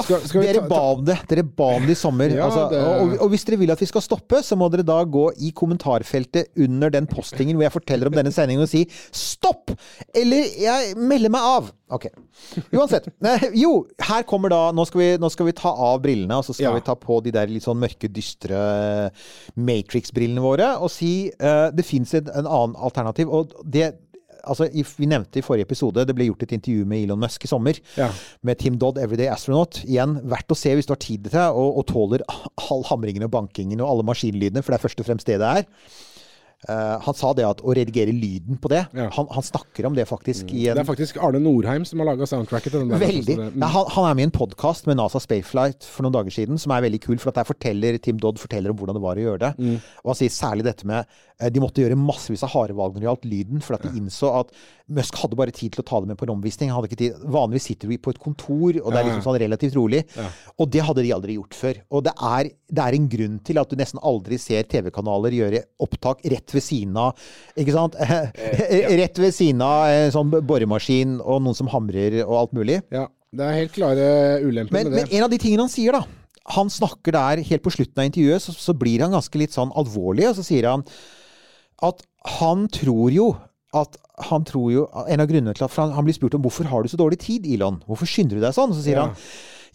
Skal- skal vi dere ta- ba om det. Dere ba om det i sommer. Ja, altså, det- og, og hvis dere vil at vi skal stoppe, så må dere da gå i kommentarfeltet under den postingen hvor jeg forteller om denne sendingen og si 'stopp!' Eller 'jeg melder meg av'. Ok. Uansett. Jo, her kommer da Nå skal vi, nå skal vi ta av brillene, og så skal Ja. vi ta på de der litt sånn mørke, dystre Matrix-brillene våre og si uh, det fins en, en annen alternativ. Og det Altså, Vi nevnte i forrige episode det ble gjort et intervju med Elon Musk i sommer. Ja. Med Tim Dodd, Everyday Astronaut. Igjen, verdt å se hvis du har tid til det, og, og tåler *laughs* all hamringen og bankingen og alle maskinlydene, for det er først og fremst det det er. Uh, han sa det at å redigere lyden på det Ja. han, han snakker om det faktisk i Det er faktisk Arne Norheim som har laga soundtracket til den der. Veldig. Mm. Ja, han, han er med i en podkast med NASA Spaceflight for noen dager siden, som er veldig kul. For at der forteller Tim Dodd forteller om hvordan det var å gjøre det. Mm. Og han sier særlig dette med De måtte gjøre massevis av harde valg når det gjaldt lyden, for at de innså at Musk hadde bare tid til å ta det med på en omvisning. Han hadde ikke tid. Vanligvis sitter vi på et kontor, og det er liksom sånn relativt rolig. Og det hadde de aldri gjort før. Og det er, det er en grunn til at du nesten aldri ser TV-kanaler gjøre opptak rett ved siden av Ikke sant? *laughs* Rett ved siden av en sånn boremaskin og noen som hamrer og alt mulig. Ja, det er helt klare ulemper Men, med men en av de tingene han sier, da Han snakker der helt på slutten av intervjuet, så, så blir han ganske litt sånn alvorlig, og så sier han at han tror jo at han tror jo En av grunnene til at han, han blir spurt om hvorfor har du så dårlig tid, Elon? Hvorfor skynder du deg sånn? Så sier Ja. han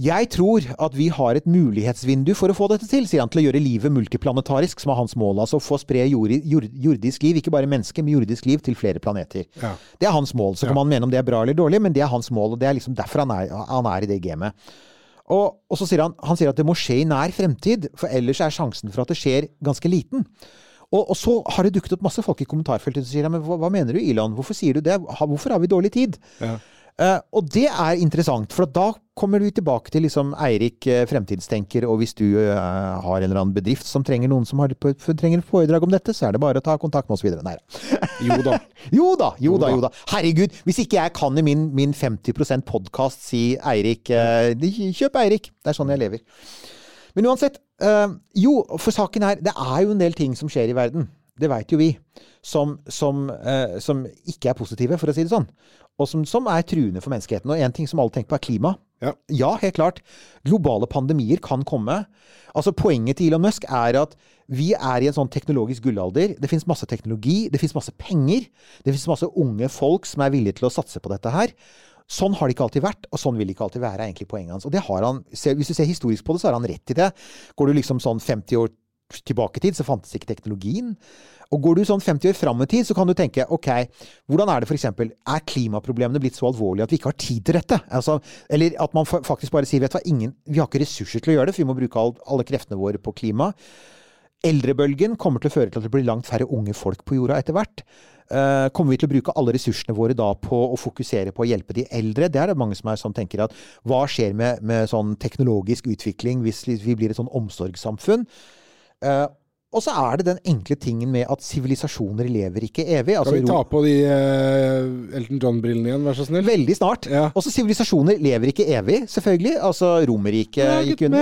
Jeg tror at vi har et mulighetsvindu for å få dette til, sier han, til å gjøre livet multiplanetarisk, som er hans mål. Altså å få spre jord, jord, jordisk liv, ikke bare mennesker, men jordisk liv til flere planeter. Ja. Det er hans mål. Så kan man mene om det er bra eller dårlig, men det er hans mål, og det er liksom derfor han er, han er i det gamet. Og, og så sier han, han sier at det må skje i nær fremtid, for ellers er sjansen for at det skjer, ganske liten. Og, og så har det dukket opp masse folk i kommentarfeltet som sier ja, men hva, hva mener du, Ilan? Hvorfor sier du det? Hvorfor har vi dårlig tid? Ja. Uh, og det er interessant, for da kommer vi tilbake til liksom Eirik uh, fremtidstenker, og hvis du uh, har en eller annen bedrift som trenger noen som har, trenger foredrag om dette, så er det bare å ta kontakt med oss videre. Nei. *laughs* Jo da. Jo da, jo da, jo da. Herregud, hvis ikke jeg kan i min, min 50% podkast si Eirik Kjøp Eirik! Det er sånn jeg lever. Men uansett. Eh, jo, for saken er Det er jo en del ting som skjer i verden. Det veit jo vi. Som, som, uh, som ikke er positive, for å si det sånn. Og som, som er truende for menneskeheten. Og én ting som alle tenker på, er klima. Ja. helt klart. Globale pandemier kan komme. Altså Poenget til Elon Musk er at vi er i en sånn teknologisk gullalder. Det fins masse teknologi, det fins masse penger. Det fins masse unge folk som er villige til å satse på dette her. Sånn har det ikke alltid vært, og sånn vil det ikke alltid være, er egentlig poenget hans. Og det har han, Hvis du ser historisk på det, så har han rett i det. Går du liksom sånn 50 år tilbake i tid, så fantes ikke teknologien. Og går du sånn 50 år fram i tid, så kan du tenke ok, hvordan er det f.eks. Er klimaproblemene blitt så alvorlige at vi ikke har tid til dette? Altså, eller at man faktisk bare sier vet du hva, vi har ikke ressurser til å gjøre det, for vi må bruke all, alle kreftene våre på klima. Eldrebølgen kommer til å føre til at det blir langt færre unge folk på jorda etter hvert. Eh, kommer vi til å bruke alle ressursene våre da på å fokusere på å hjelpe de eldre? Det er det mange som, er, som tenker at hva skjer med, med sånn teknologisk utvikling hvis vi blir et sånn omsorgssamfunn? Eh, og så er det den enkle tingen med at sivilisasjoner lever ikke evig. Altså, kan vi ta på de uh, Elton John-brillene igjen, vær så snill? Veldig snart. Ja. Også sivilisasjoner lever ikke evig, selvfølgelig. Altså Romerriket gikk under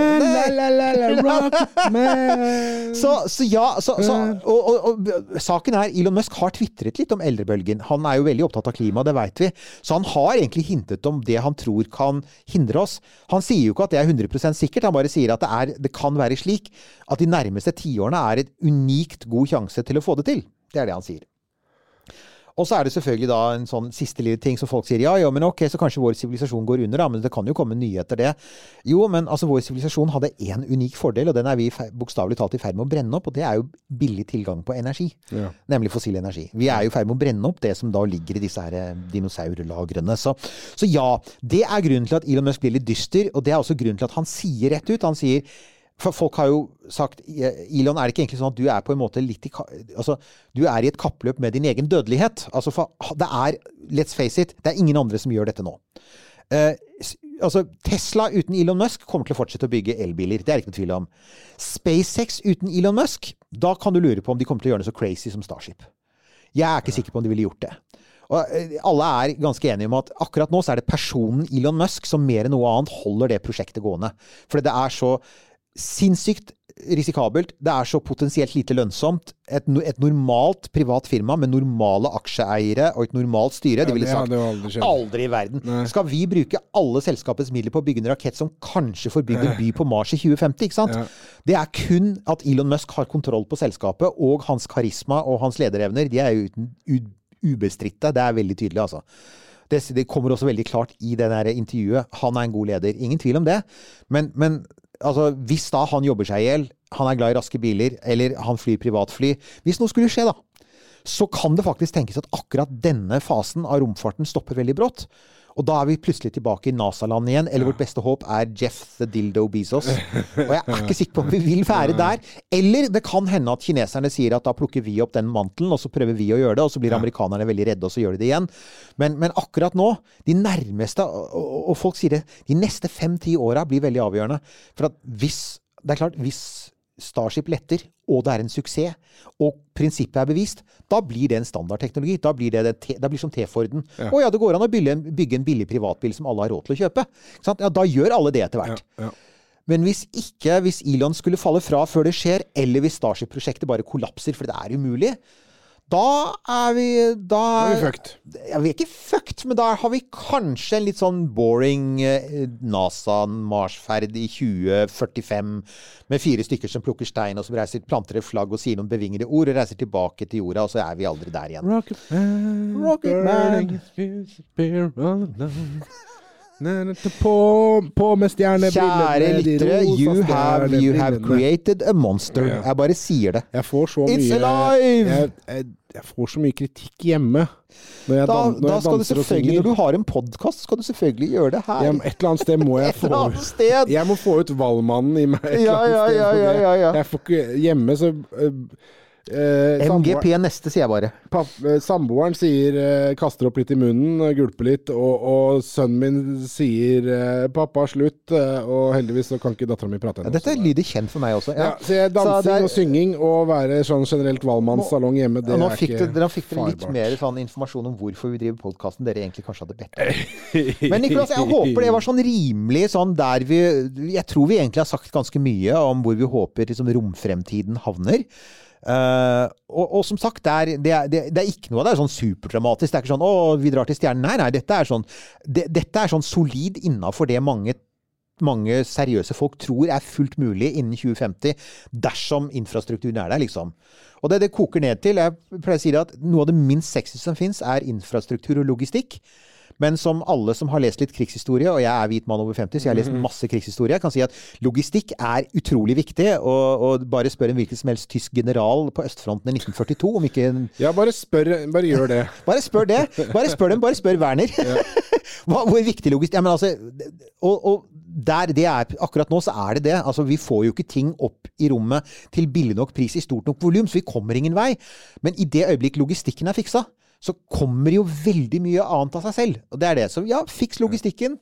*laughs* Så, så ja, så, så, og, og, og saken er Elon Musk har tvitret litt om eldrebølgen. Han er jo veldig opptatt av klima, det veit vi. Så han har egentlig hintet om det han tror kan hindre oss. Han sier jo ikke at det er 100% sikkert, han bare sier at det, er, det kan være slik at de nærmeste tiårene er et unikt god sjanse til å få det til. Det er det han sier. Og så er det selvfølgelig da en sånn siste lille ting som folk sier ja, ja, men ok, så kanskje vår sivilisasjon går under, da, men det kan jo komme nye etter det. Jo, men altså vår sivilisasjon hadde én unik fordel, og den er vi bokstavelig talt i ferd med å brenne opp, og det er jo billig tilgang på energi. Ja. Nemlig fossil energi. Vi er jo i ferd med å brenne opp det som da ligger i disse her eh, dinosaurlagrene. Så, så ja, det er grunnen til at Elon Musk blir litt dyster, og det er også grunnen til at han sier rett ut. Han sier for folk har jo sagt Elon, er det ikke egentlig sånn at du er på en måte litt i Altså, du er i et kappløp med din egen dødelighet. Altså, for det er Let's face it, det er ingen andre som gjør dette nå. Uh, altså, Tesla uten Elon Musk kommer til å fortsette å bygge elbiler. Det er det ikke noe tvil om. SpaceX uten Elon Musk, da kan du lure på om de kommer til å gjøre noe så crazy som Starship. Jeg er ikke sikker på om de ville gjort det. Og eh, alle er ganske enige om at akkurat nå så er det personen Elon Musk som mer enn noe annet holder det prosjektet gående. Fordi det er så sinnssykt risikabelt. Det er så potensielt lite lønnsomt. Et, et normalt privat firma med normale aksjeeiere og et normalt styre, de ville sagt hadde aldri aldri i verden. Skal vi bruke alle selskapets midler på å bygge en rakett som kanskje får bygd en by på Mars i 2050? ikke sant? Ja. Det er kun at Elon Musk har kontroll på selskapet, og hans karisma og hans lederevner, de er jo uten ubestridte. Det er veldig tydelig, altså. Det, det kommer også veldig klart i det intervjuet. Han er en god leder. Ingen tvil om det. Men, men altså, hvis da han jobber seg i hjel, han er glad i raske biler, eller han flyr privatfly Hvis noe skulle skje, da, så kan det faktisk tenkes at akkurat denne fasen av romfarten stopper veldig brått. Og da er vi plutselig tilbake i NASA-land igjen. Eller vårt beste håp er Jeff the Dildo Bezos. *laughs* Og jeg er ikke sikker på om vi vil være der. Eller det kan hende at kineserne sier at da plukker vi opp den mantelen, og så prøver vi å gjøre det, og så blir amerikanerne veldig redde, og så gjør de det igjen. Men, men akkurat nå, de nærmeste, og, og, folk sier det, de neste fem-ti åra blir veldig avgjørende. For at hvis Det er klart, hvis Starship letter, og det er en suksess, og prinsippet er bevist, da blir det en standardteknologi. Da blir det, det, det blir som T-Forden. Å ja, det går an å bygge en, bygge en billig privatbil som alle har råd til å kjøpe. Ja, da gjør alle det etter hvert. Ja. Men hvis ikke, hvis Elon skulle falle fra før det skjer, eller hvis Starship-prosjektet bare kollapser fordi det er umulig, da er vi Da er vi fucked. Ja, vi er ikke fucked, men da har vi kanskje en litt sånn boring eh, NASA-Mars-ferd i 2045 med fire stykker som plukker stein, og som reiser, planter et flagg og sier noen bevingede ord, og reiser tilbake til jorda, og så er vi aldri der igjen. Rocket Man, Rocket Man. På, på med stjernebrillene Kjære lyttere, you have, you have created a monster. Jeg bare sier det. Jeg får så It's mye alive! Jeg, jeg, jeg får så mye kritikk hjemme. Da, dan, da skal du selvfølgelig, når du har en podkast, skal du selvfølgelig gjøre det her. Ja, et eller annet sted må *laughs* jeg få sted. Jeg må få ut Valmannen i meg. Ja, ja, ja, ja, ja, ja. Jeg får ikke Hjemme så øh, MGP neste, sier jeg bare. papp, øh, Samboeren sier eh, kaster opp litt i munnen, øh, gulper litt, og, og sønnen min sier eh, 'pappa, slutt', øh, og heldigvis så kan ikke dattera mi prate Ja, ennå. dette så det- lyder kjent for meg også. ja, Ja. så jeg, dansing så er- og synging og være sånn generelt valmannssalong hjemme, det nå er fikk, ikke farbart dere fikk dere litt farbart. mer sånn informasjon om hvorfor vi driver podkasten dere egentlig kanskje hadde bedt om. *laughs* Men Niklas, jeg håper det var sånn rimelig sånn der vi Jeg tror vi egentlig har sagt ganske mye om hvor vi håper liksom, romfremtiden havner. Eh, og, og som sagt, det er, det, er, det, er ikke noe av det er sånn superdramatisk. Det er ikke sånn 'Å, vi drar til stjernen'. Nei, nei. Dette er sånn, det, dette er sånn solid innafor det mange mange seriøse folk tror er fullt mulig innen 2050, dersom infrastrukturen er der, liksom. Og det det koker ned til Jeg pleier å si det at noe av det minst sexy som fins, er infrastruktur og logistikk. Men som alle som har lest litt krigshistorie, og jeg er hvit mann over 50, så jeg har lest masse krigshistorie, kan si at logistikk er utrolig viktig. Og, og bare spør en hvilken som helst tysk general på østfronten i 1942 om ikke Ja, bare spør. Bare gjør det. *laughs* bare spør det. Bare spør dem. Bare spør Werner. *laughs* Hva, hvor viktig logistikk ja, men altså, og, og der det er, akkurat nå så er det det. Altså, vi får jo ikke ting opp i rommet til billig nok pris i stort nok volum, så vi kommer ingen vei. Men i det øyeblikk logistikken er fiksa, så kommer jo veldig mye annet av seg selv. Og det er det. Så ja, fiks logistikken.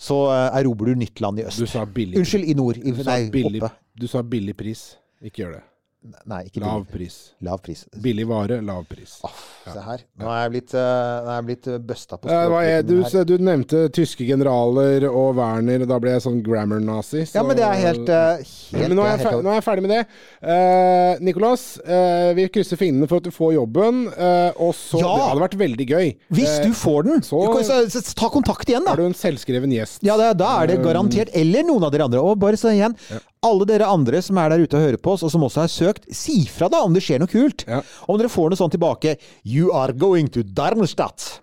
Så uh, erobrer du nytt land i øst. Du sa billig. Unnskyld, i nord. I, Du sa, nei, billig, du sa billig pris. Ikke gjør det. Nei, ikke Lav billig. pris. Lav pris. Billig vare, lav pris. Se her. Nå er jeg blitt, uh, jeg blitt uh, busta på Eh, er, du, du nevnte tyske generaler og Werner, og da ble jeg sånn grammar-nazi. Ja, men det er helt, helt, men nå er, er nå er jeg ferdig med det. Uh, Nicolas, uh, vi krysser fingrene for at du får jobben. Uh, og så Ja! Det hadde vært veldig gøy. Hvis Eh, du får den, så- du kan, så, så, ta kontakt igjen, da. er du en selvskreven gjest. Ja, det, da er det garantert. Eller noen av dere andre. Og bare så igjen, alle dere andre som er der ute og hører på oss, og som også er har søkt, si fra da om det skjer noe kult. Ja. Om dere får noe sånt tilbake. You are going to Darmstadt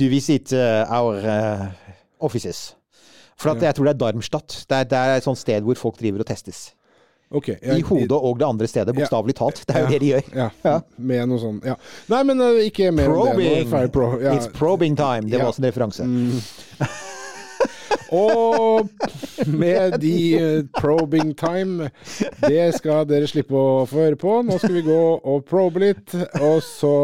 to visit uh, our uh, offices. For at jeg tror det er Darmstadt. Det er, det er et sånt sted hvor folk driver og testes. Ok, I hodet og det andre stedet, bokstavelig talt. Det er jo det de gjør. Ja, Ja. med noe sånn ja. Nei, men eh, ikke mer om det. Probing! pro, ja. It's probing time. Det Ja. Mm. var også en referanse. *laughs* Og med de eh, probing time, det skal dere slippe å få høre på. Nå skal vi gå og probe litt, og så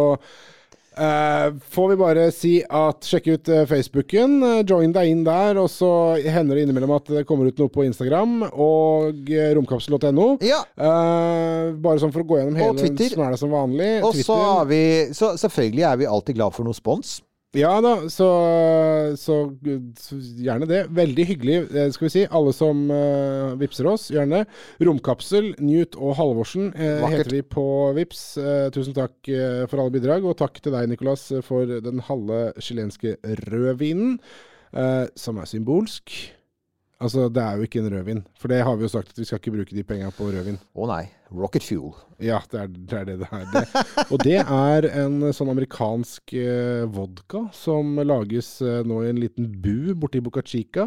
Uh, får vi bare si at sjekk ut uh, Facebooken. Uh, join deg inn der, og så hender det innimellom at det kommer ut noe på Instagram og romkapsel.no. Ja. Bare sånn for å gå gjennom hele smæla som vanlig. Og så er vi Så selvfølgelig er vi alltid glad for noe spons. Ja da, så, så, så gjerne det. Veldig hyggelig, eh, skal vi si. Alle som uh, vipser oss, gjerne. Romkapsel, Newt og Halvorsen uh, heter vi på Vips. Uh, tusen takk for alle bidrag, og takk til deg, Nicolas, for den halve chilenske rødvinen, som er symbolsk. Altså, det er jo ikke en rødvin, for det har vi jo sagt at vi skal ikke bruke de penga på rødvin. Å nei. Rocket Fuel. Ja, det er det er det, det er. Det. Og det er en sånn amerikansk eh, vodka som lages eh, nå i en liten bu borti Boca Chica.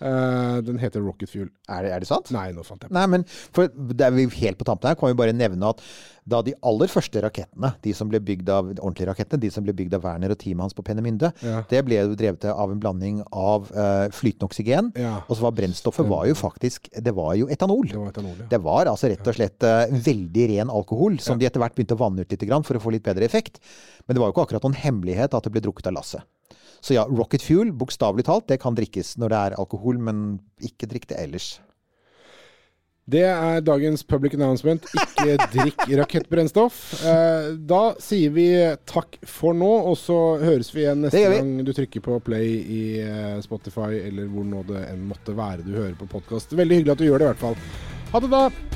Eh, den heter Rocket Fuel. Er det, er det sant? Nei, nå fant jeg på. Nei, men for det er vi helt på tampen her, kan vi bare nevne at da de aller første rakettene, de som ble bygd av ordentlige rakettene, de som ble bygd av Werner og teamet hans på Penemynde, Ja. det ble jo drevet av en blanding av uh, flytende oksygen, Ja. og så var brennstoffet var jo faktisk Det var jo etanol. Det var etanol, ja. Det var altså rett og slett uh, veldig ren alkohol, som de etter hvert begynte å vanne ut litt grann for å få litt bedre effekt. Men det var jo ikke akkurat noen hemmelighet at det ble drukket av lasset. Så ja, Rocket Fuel, bokstavelig talt, det kan drikkes når det er alkohol, men ikke drikk det ellers. Det er dagens public announcement. Ikke *laughs* drikk rakettbrennstoff. Eh, da sier vi takk for nå, og så høres vi igjen neste vi. gang du trykker på play i eh, Spotify, eller hvor nå det enn måtte være du hører på podkast. Veldig hyggelig at du gjør det, i hvert fall. Ha det, da.